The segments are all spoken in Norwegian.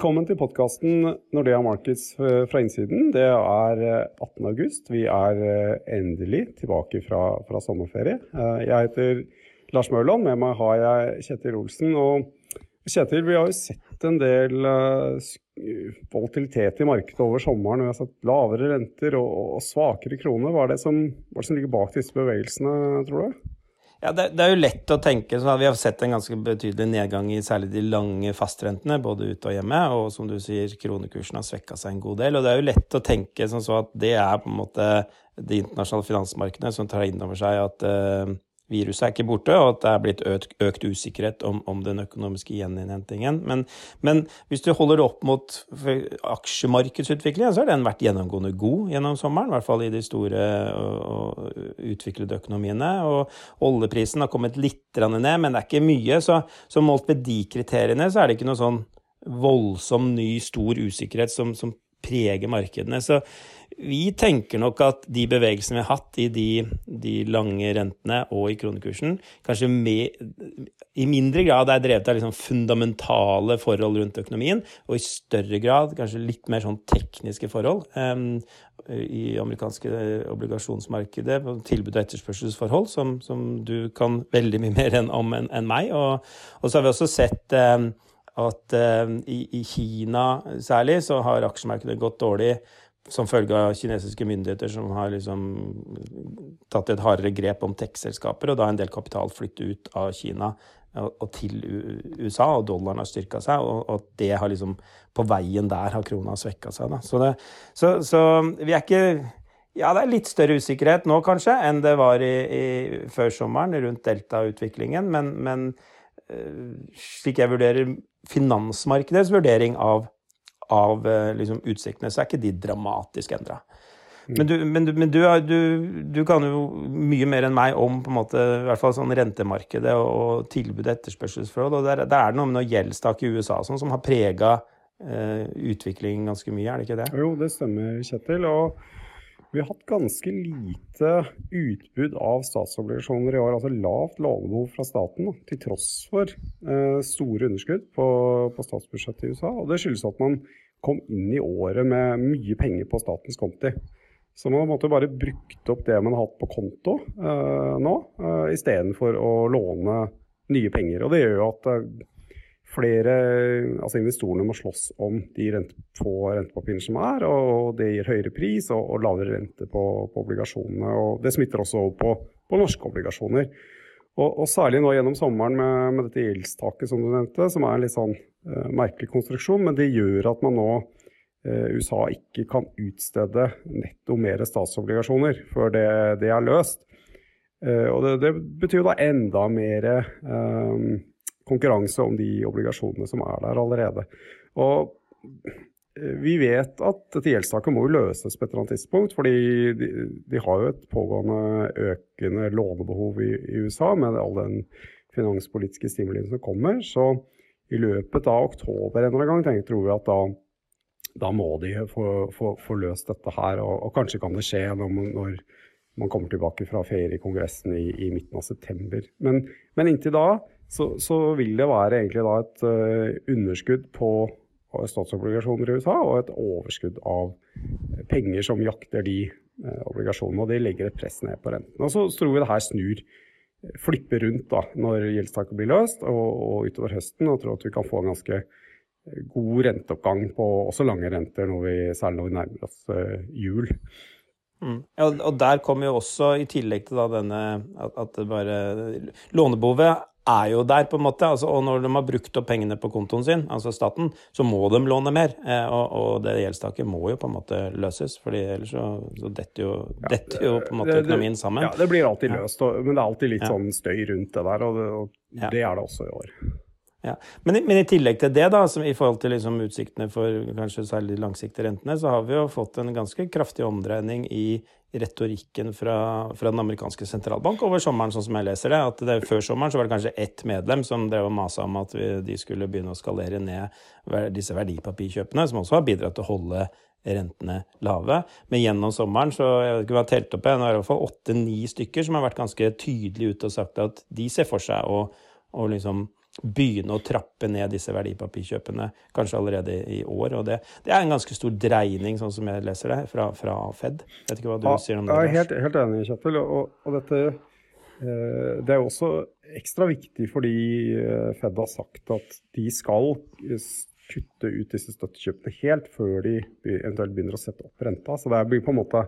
Velkommen til podkasten Nordea Markets eh, fra innsiden. Det er 18. Eh, august. Vi er eh, endelig tilbake fra, fra sommerferie. Jeg heter Lars Mørland. Med meg har jeg Kjetil Olsen. Og Kjetil, vi har jo sett en del volatilitet i markedet over sommeren. Vi har sett lavere renter og, og svakere krone. Hva er det som, hva er det som ligger bak disse bevegelsene, tror du? Ja, det, det, er jo lett å tenke sånn at Vi har sett en ganske betydelig nedgang i særlig de lange fastrentene, både ute og hjemme. Og som du sier, kronekursen har svekka seg en god del. Og det er jo lett å tenke sånn så at det er på en måte de internasjonale finansmarkedene som tar inn over seg at uh, viruset er ikke borte, og at det er blitt økt, økt usikkerhet om, om, den økonomiske gjeninnhentingen. Men, men, hvis du holder det opp mot aksjemarkedsutviklingen, så har den vært gjennomgående god gjennom sommeren. I hvert fall i de store og, og utviklede økonomiene. Og oljeprisen har kommet litt ned, men det er ikke mye. Så, så målt ved de kriteriene, så er det ikke noe sånn voldsom ny, stor usikkerhet som, som preger markedene. Så vi tenker nok at de bevegelsene vi har hatt i de, de lange rentene og i kronekursen, kanskje med, i mindre grad er drevet av liksom fundamentale forhold rundt økonomien, og i større grad kanskje litt mer sånn tekniske forhold. Um, I amerikanske obligasjonsmarkedet, tilbud- og etterspørselsforhold, som, som, du kan veldig mye mer enn om enn en meg. Og, og, så har vi også sett um, at uh, i, i, Kina særlig så har aksjemarkedet gått dårlig som følge av kinesiske myndigheter som har liksom tatt et hardere grep om tech-selskaper, og da en del kapital flyttet ut av Kina og til USA, og dollaren har styrka seg, og, det har liksom På veien der har krona svekka seg, da. Så, det, så, så, vi er ikke Ja, det er litt større usikkerhet nå, kanskje, enn det var i, i før sommeren rundt delta-utviklingen, men, men eh, slik jeg vurderer finansmarkedets vurdering av av eh, liksom, utsiktene, så er ikke de dramatisk endra. Mm. Men, du, men, du, men du, du, kan jo mye mer enn meg om på en måte, i hvert fall sånn rentemarkedet og, og tilbud og etterspørselsforhold. og er, det er noe med noe gjeldstak i USA sånn, som har prega eh, utviklingen ganske mye, er det ikke det? Jo, det stemmer, Kjetil. og vi har hatt ganske lite utbud av statsobligasjoner i år. Altså lavt lånebehov fra staten, til tross for eh, store underskudd på, på, statsbudsjettet i USA. Og det skyldes at man kom inn i året med mye penger på statens konti. Så man måtte bare brukt opp det man har hatt på konto eh, nå, eh, istedenfor å låne nye penger. Og det gjør jo at eh, flere altså investorene må slåss om de rente, få rentepapirene som er, og det gir høyere pris og, og lavere rente på, på, obligasjonene. og Det smitter også over på, på norske obligasjoner. Og, og, Særlig nå gjennom sommeren med, med dette gjeldstaket som du nevnte, som er en litt sånn uh, merkelig konstruksjon, men det gjør at man nå uh, USA ikke kan utstede netto mer statsobligasjoner før det, det er løst. Uh, og det, det, betyr da enda mer konkurranse om de obligasjonene som er der allerede. Og eh, vi vet at dette gjeldstaket må jo løses på et eller annet tidspunkt, fordi de, de har jo et pågående økende lånebehov i, i, USA med all den finanspolitiske stimulien som kommer. Så i løpet av oktober en eller annen gang tror vi at da, da må de få, få, få, løst dette her. Og, og, kanskje kan det skje når, når man kommer tilbake fra ferie i Kongressen i, i midten av september. Men, men inntil da så, så, vil det være egentlig da et uh, underskudd på statsobligasjoner i USA og et overskudd av penger som jakter de uh, obligasjonene. Og det legger et press ned på renten. Og så tror vi det her snur, flipper rundt da, når gjeldstaket blir løst og, og, utover høsten. Og tror at vi kan få en ganske god renteoppgang på også lange renter, når vi, særlig når vi nærmer oss uh, jul. Mm. Ja, og der kommer jo også, i tillegg til da denne at, at bare Lånebehovet er jo der, på en måte. Altså, og når de har brukt opp pengene på kontoen sin, altså staten, så må de låne mer. Eh, og, og det gjeldstaket må jo på en måte løses, for ellers så, så detter, jo, ja, dette jo på en måte økonomien sammen. Ja, det blir alltid løst, og, men det er alltid litt ja. sånn støy rundt det der, og det, og det er det også i år. Ja. Men, men, i tillegg til det, da, i forhold til liksom utsiktene for kanskje særlig langsiktige rentene, så har vi jo fått en ganske kraftig omdreining i retorikken fra, fra, den amerikanske sentralbank over sommeren, sånn som jeg leser det. at det, Før sommeren så var det kanskje ett medlem som drev og masa om at vi, de skulle begynne å skalere ned disse verdipapirkjøpene, som også har bidratt til å holde rentene lave. Men gjennom sommeren så jeg vet ikke om jeg har telt opp, det i hvert fall åtte-ni stykker som har vært ganske tydelige ute og sagt at de ser for seg å, å liksom begynne å trappe ned disse verdipapirkjøpene kanskje allerede i år. Og det, det er en ganske stor dreining, sånn som jeg leser det, fra, fra Fed. Jeg vet ikke hva du ja, sier om det? Jeg er helt, helt enig, Kjetil. Og, og dette eh, det er også ekstra viktig fordi eh, Fed har sagt at de skal kutte ut disse støttekjøpene helt før de eventuelt begynner å sette opp renta. Så det blir på en måte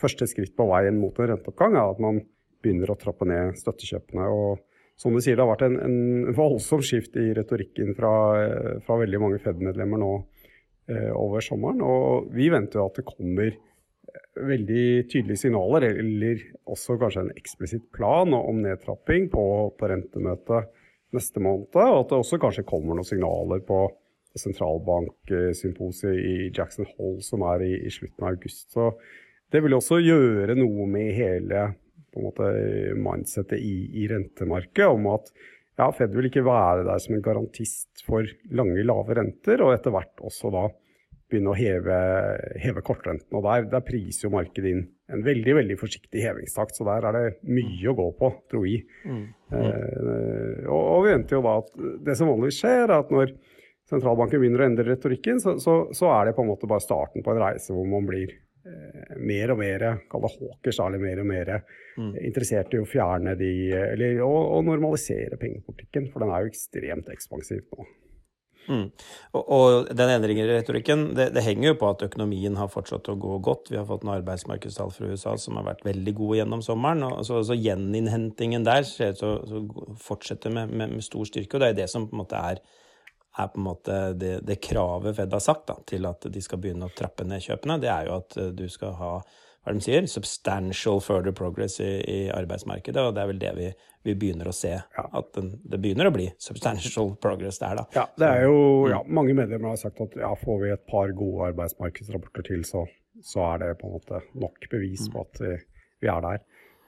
første skritt på veien mot en renteoppgang, er at man begynner å trappe ned støttekjøpene. og som du sier, Det har vært en, en voldsom skift i retorikken fra, fra veldig mange Fed-medlemmer nå eh, over sommeren. Og vi venter jo at det kommer eh, veldig tydelige signaler, eller også kanskje en eksplisitt plan om nedtrapping på, på rentemøtet neste måned. Og at det også kanskje kommer noen signaler på sentralbanksymposiet i Jackson Hole som er i, i slutten av august. Så det vil også gjøre noe med hele på en måte, mindsettet i, i rentemarkedet om at ja, Fed vil ikke være der som en garantist for lange, lave renter, og etter hvert også da begynne å heve, heve kortrenten. Og der, der, priser jo markedet inn en veldig veldig forsiktig hevingstakt, så der er det mye å gå på, tror vi. Mm. Mm. Eh, og, og, vi venter jo da at det som vanligvis skjer, er at når sentralbanken begynner å endre retorikken, så, så, så, er det på en måte bare starten på en reise hvor man blir mer og mer, kall det hawkers, eller mer og mer mm. interessert i å fjerne de Eller å, normalisere pengepolitikken, for den er jo ekstremt ekspansiv nå. Mm. Og, og, den endringen i retorikken det, det, henger jo på at økonomien har fortsatt å gå godt. Vi har fått noen arbeidsmarkedstall fra USA som har vært veldig gode gjennom sommeren. og Så, så gjeninnhentingen der ser ut til å fortsette med, med, med, stor styrke. og Det er det som på en måte er er på en måte det, det kravet Fed har sagt da, til at de skal begynne å trappe ned kjøpene, det er jo at eh, du skal ha hva de sier, substantial further progress i, i arbeidsmarkedet. Og det er vel det vi, vi begynner å se. Ja. At den, det begynner å bli substantial progress der, da. Ja, det er jo, ja, mange medlemmer har sagt at ja, får vi et par gode arbeidsmarkedsrapporter til, så, så er det på en måte nok bevis på at vi, vi er der.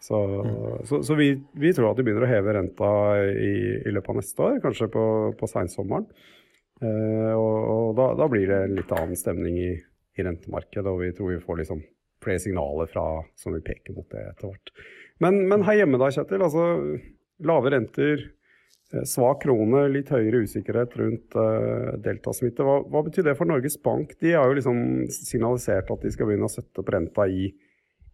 Så, mm. så, så vi, vi, tror at de begynner å heve renta i, i løpet av neste år, kanskje på, på seinsommeren. Eh, og, da, da, blir det litt annen stemning i, i, rentemarkedet, og vi tror vi får liksom flere signaler fra, som vil peke mot det etter hvert. Men, men, her hjemme da, Kjetil. altså Lave renter, eh, svak krone, litt høyere usikkerhet rundt uh, deltasmitte. Hva, hva, betyr det for Norges Bank? De har jo liksom signalisert at de skal begynne å sette opp renta i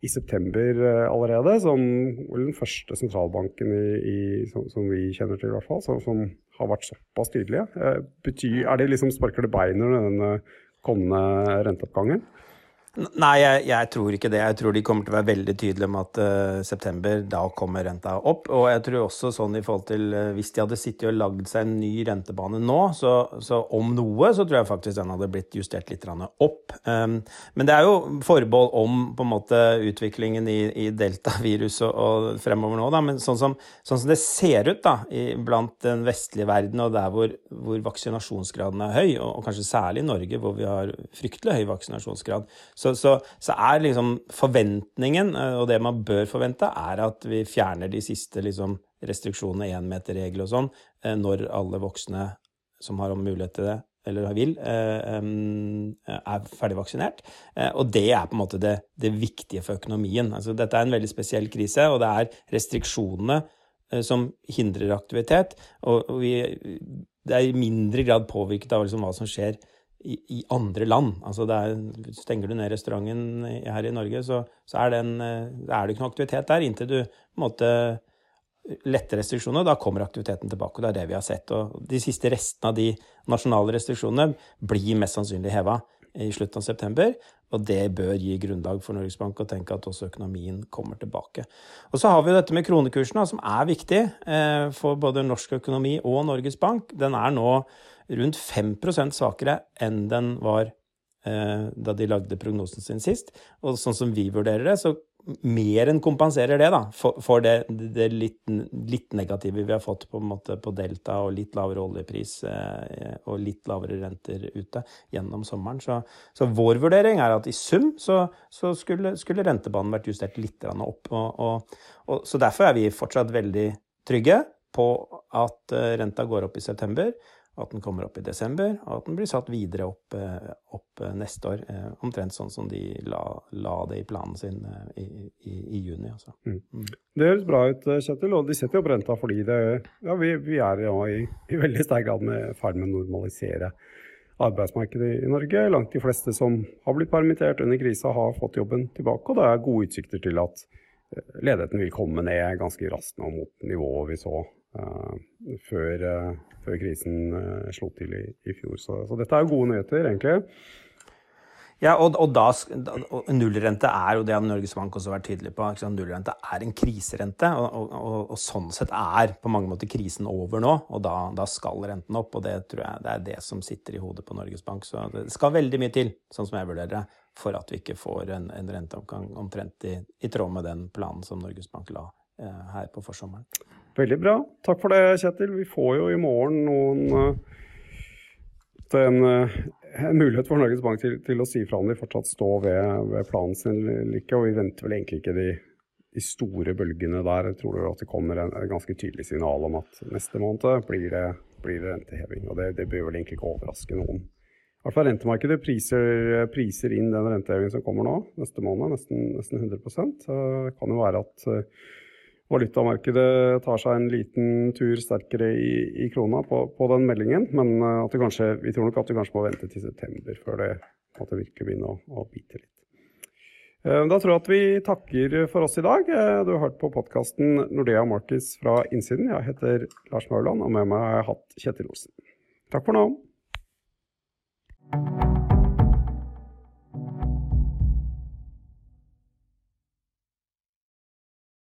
i september uh, allerede, som den første sentralbanken i, i, som, som, vi kjenner til, i hvert fall, som, som har vært såpass tydelige. Eh, betyr, er det liksom Sparker det bein under denne kommende renteoppgangen? Nei, jeg, jeg, tror ikke det. Jeg tror de kommer til å være veldig tydelige om at uh, september, da kommer renta opp. Og jeg tror også sånn i forhold til uh, hvis de hadde sittet og lagd seg en ny rentebane nå, så, så, om noe, så tror jeg faktisk den hadde blitt justert litt opp. Um, men det er jo forbehold om på en måte utviklingen i, i deltaviruset og, og fremover nå, da. Men sånn som, sånn som det ser ut da, i, blant den vestlige verden og der hvor, hvor vaksinasjonsgraden er høy, og, og kanskje særlig i Norge hvor vi har fryktelig høy vaksinasjonsgrad, så, så, så, er liksom forventningen, eh, og det man bør forvente, er at vi fjerner de siste liksom, restriksjonene, énmeterregel og sånn, eh, når alle voksne som har mulighet til det, eller vil, er ferdig vaksinert. Og det er på en måte det, det viktige for økonomien. Altså, dette er en veldig spesiell krise, og det er restriksjonene som hindrer aktivitet. Og vi, det er i mindre grad påvirket av liksom hva som skjer i, andre land. Altså er, stenger du ned restauranten her i Norge, så, så er, den, eh, er, det ikke noe aktivitet der inntil du på en måte letter restriksjoner. Da kommer aktiviteten tilbake, og det er det vi har sett. Og de siste restene av de nasjonale restriksjonene blir mest sannsynlig heva i slutten av september. Og det bør gi grunnlag for Norges Bank å tenke at også økonomien kommer tilbake. Og så har vi dette med kronekursen, som er viktig eh, for både norsk økonomi og Norges Bank. Den er nå rundt 5% svakere enn den var eh, da de lagde prognosen sin sist. Og sånn som vi vurderer det, så mer enn kompenserer det da, for, for det, det litt, litt, negative vi har fått på, på Delta og litt lavere oljepris eh, og litt lavere renter ute gjennom sommeren. Så, så vår vurdering er at i sum så, så skulle, skulle, rentebanen vært justert litt opp. Og, og, og, så derfor er vi fortsatt veldig trygge på at eh, renta går opp i september. At den kommer opp i desember, og at den blir satt videre opp, opp neste år. Omtrent sånn som de la, la det i planen sin i, i, i juni. Altså. Mm. Mm. Det høres bra ut, Kjetil. Og de setter opp renta fordi det, ja, vi, vi, er ja, i, i, veldig sterk grad med ferd med å normalisere arbeidsmarkedet i Norge. Langt de fleste som har blitt permittert under krisa, har fått jobben tilbake. Og det er gode utsikter til at ledigheten vil komme ned ganske raskt nå mot nivået vi så før, uh, før, krisen uh, slo til i, i fjor. Så, så, dette er gode nyheter, egentlig. Ja, og, og, da, nullrente er jo det Norges Bank også har vært tydelig på. Nullrente er en kriserente, og, og, sånn sett er på mange måter krisen over nå. Og da, da, skal renten opp, og det tror jeg det er det som sitter i hodet på Norges Bank. Så det skal veldig mye til, sånn som jeg vurderer det, for at vi ikke får en, en renteoppgang omtrent i, i, tråd med den planen som Norges Bank la eh, her på forsommeren. Veldig bra. Takk for det, Kjetil. Vi får jo i morgen noen uh, en, uh, en, mulighet for Norges Bank til, til, å si fra om de fortsatt står ved, ved planen sin eller ikke. Og vi venter vel egentlig ikke de, de store bølgene der. Jeg tror at det kommer en, en, ganske tydelig signal om at neste måned blir det, blir det renteheving. Og det, det bør vel egentlig ikke overraske noen i hvert fall rentemarkedet priser, priser inn den rentehevingen som kommer nå, neste måned, nesten, nesten 100 Det kan jo være at eh, valutamarkedet tar seg en liten tur sterkere i, i krona på, på, den meldingen, men eh, at det kanskje, vi tror nok at du kanskje må vente til september før det, at det virkelig begynner å, å bite litt. Eh, da tror jeg at vi takker for oss i dag. Du har hørt på podkasten Nordea Markets fra innsiden. Jeg heter Lars Mauland, og med meg har jeg hatt Kjetil Olsen. Takk for nå.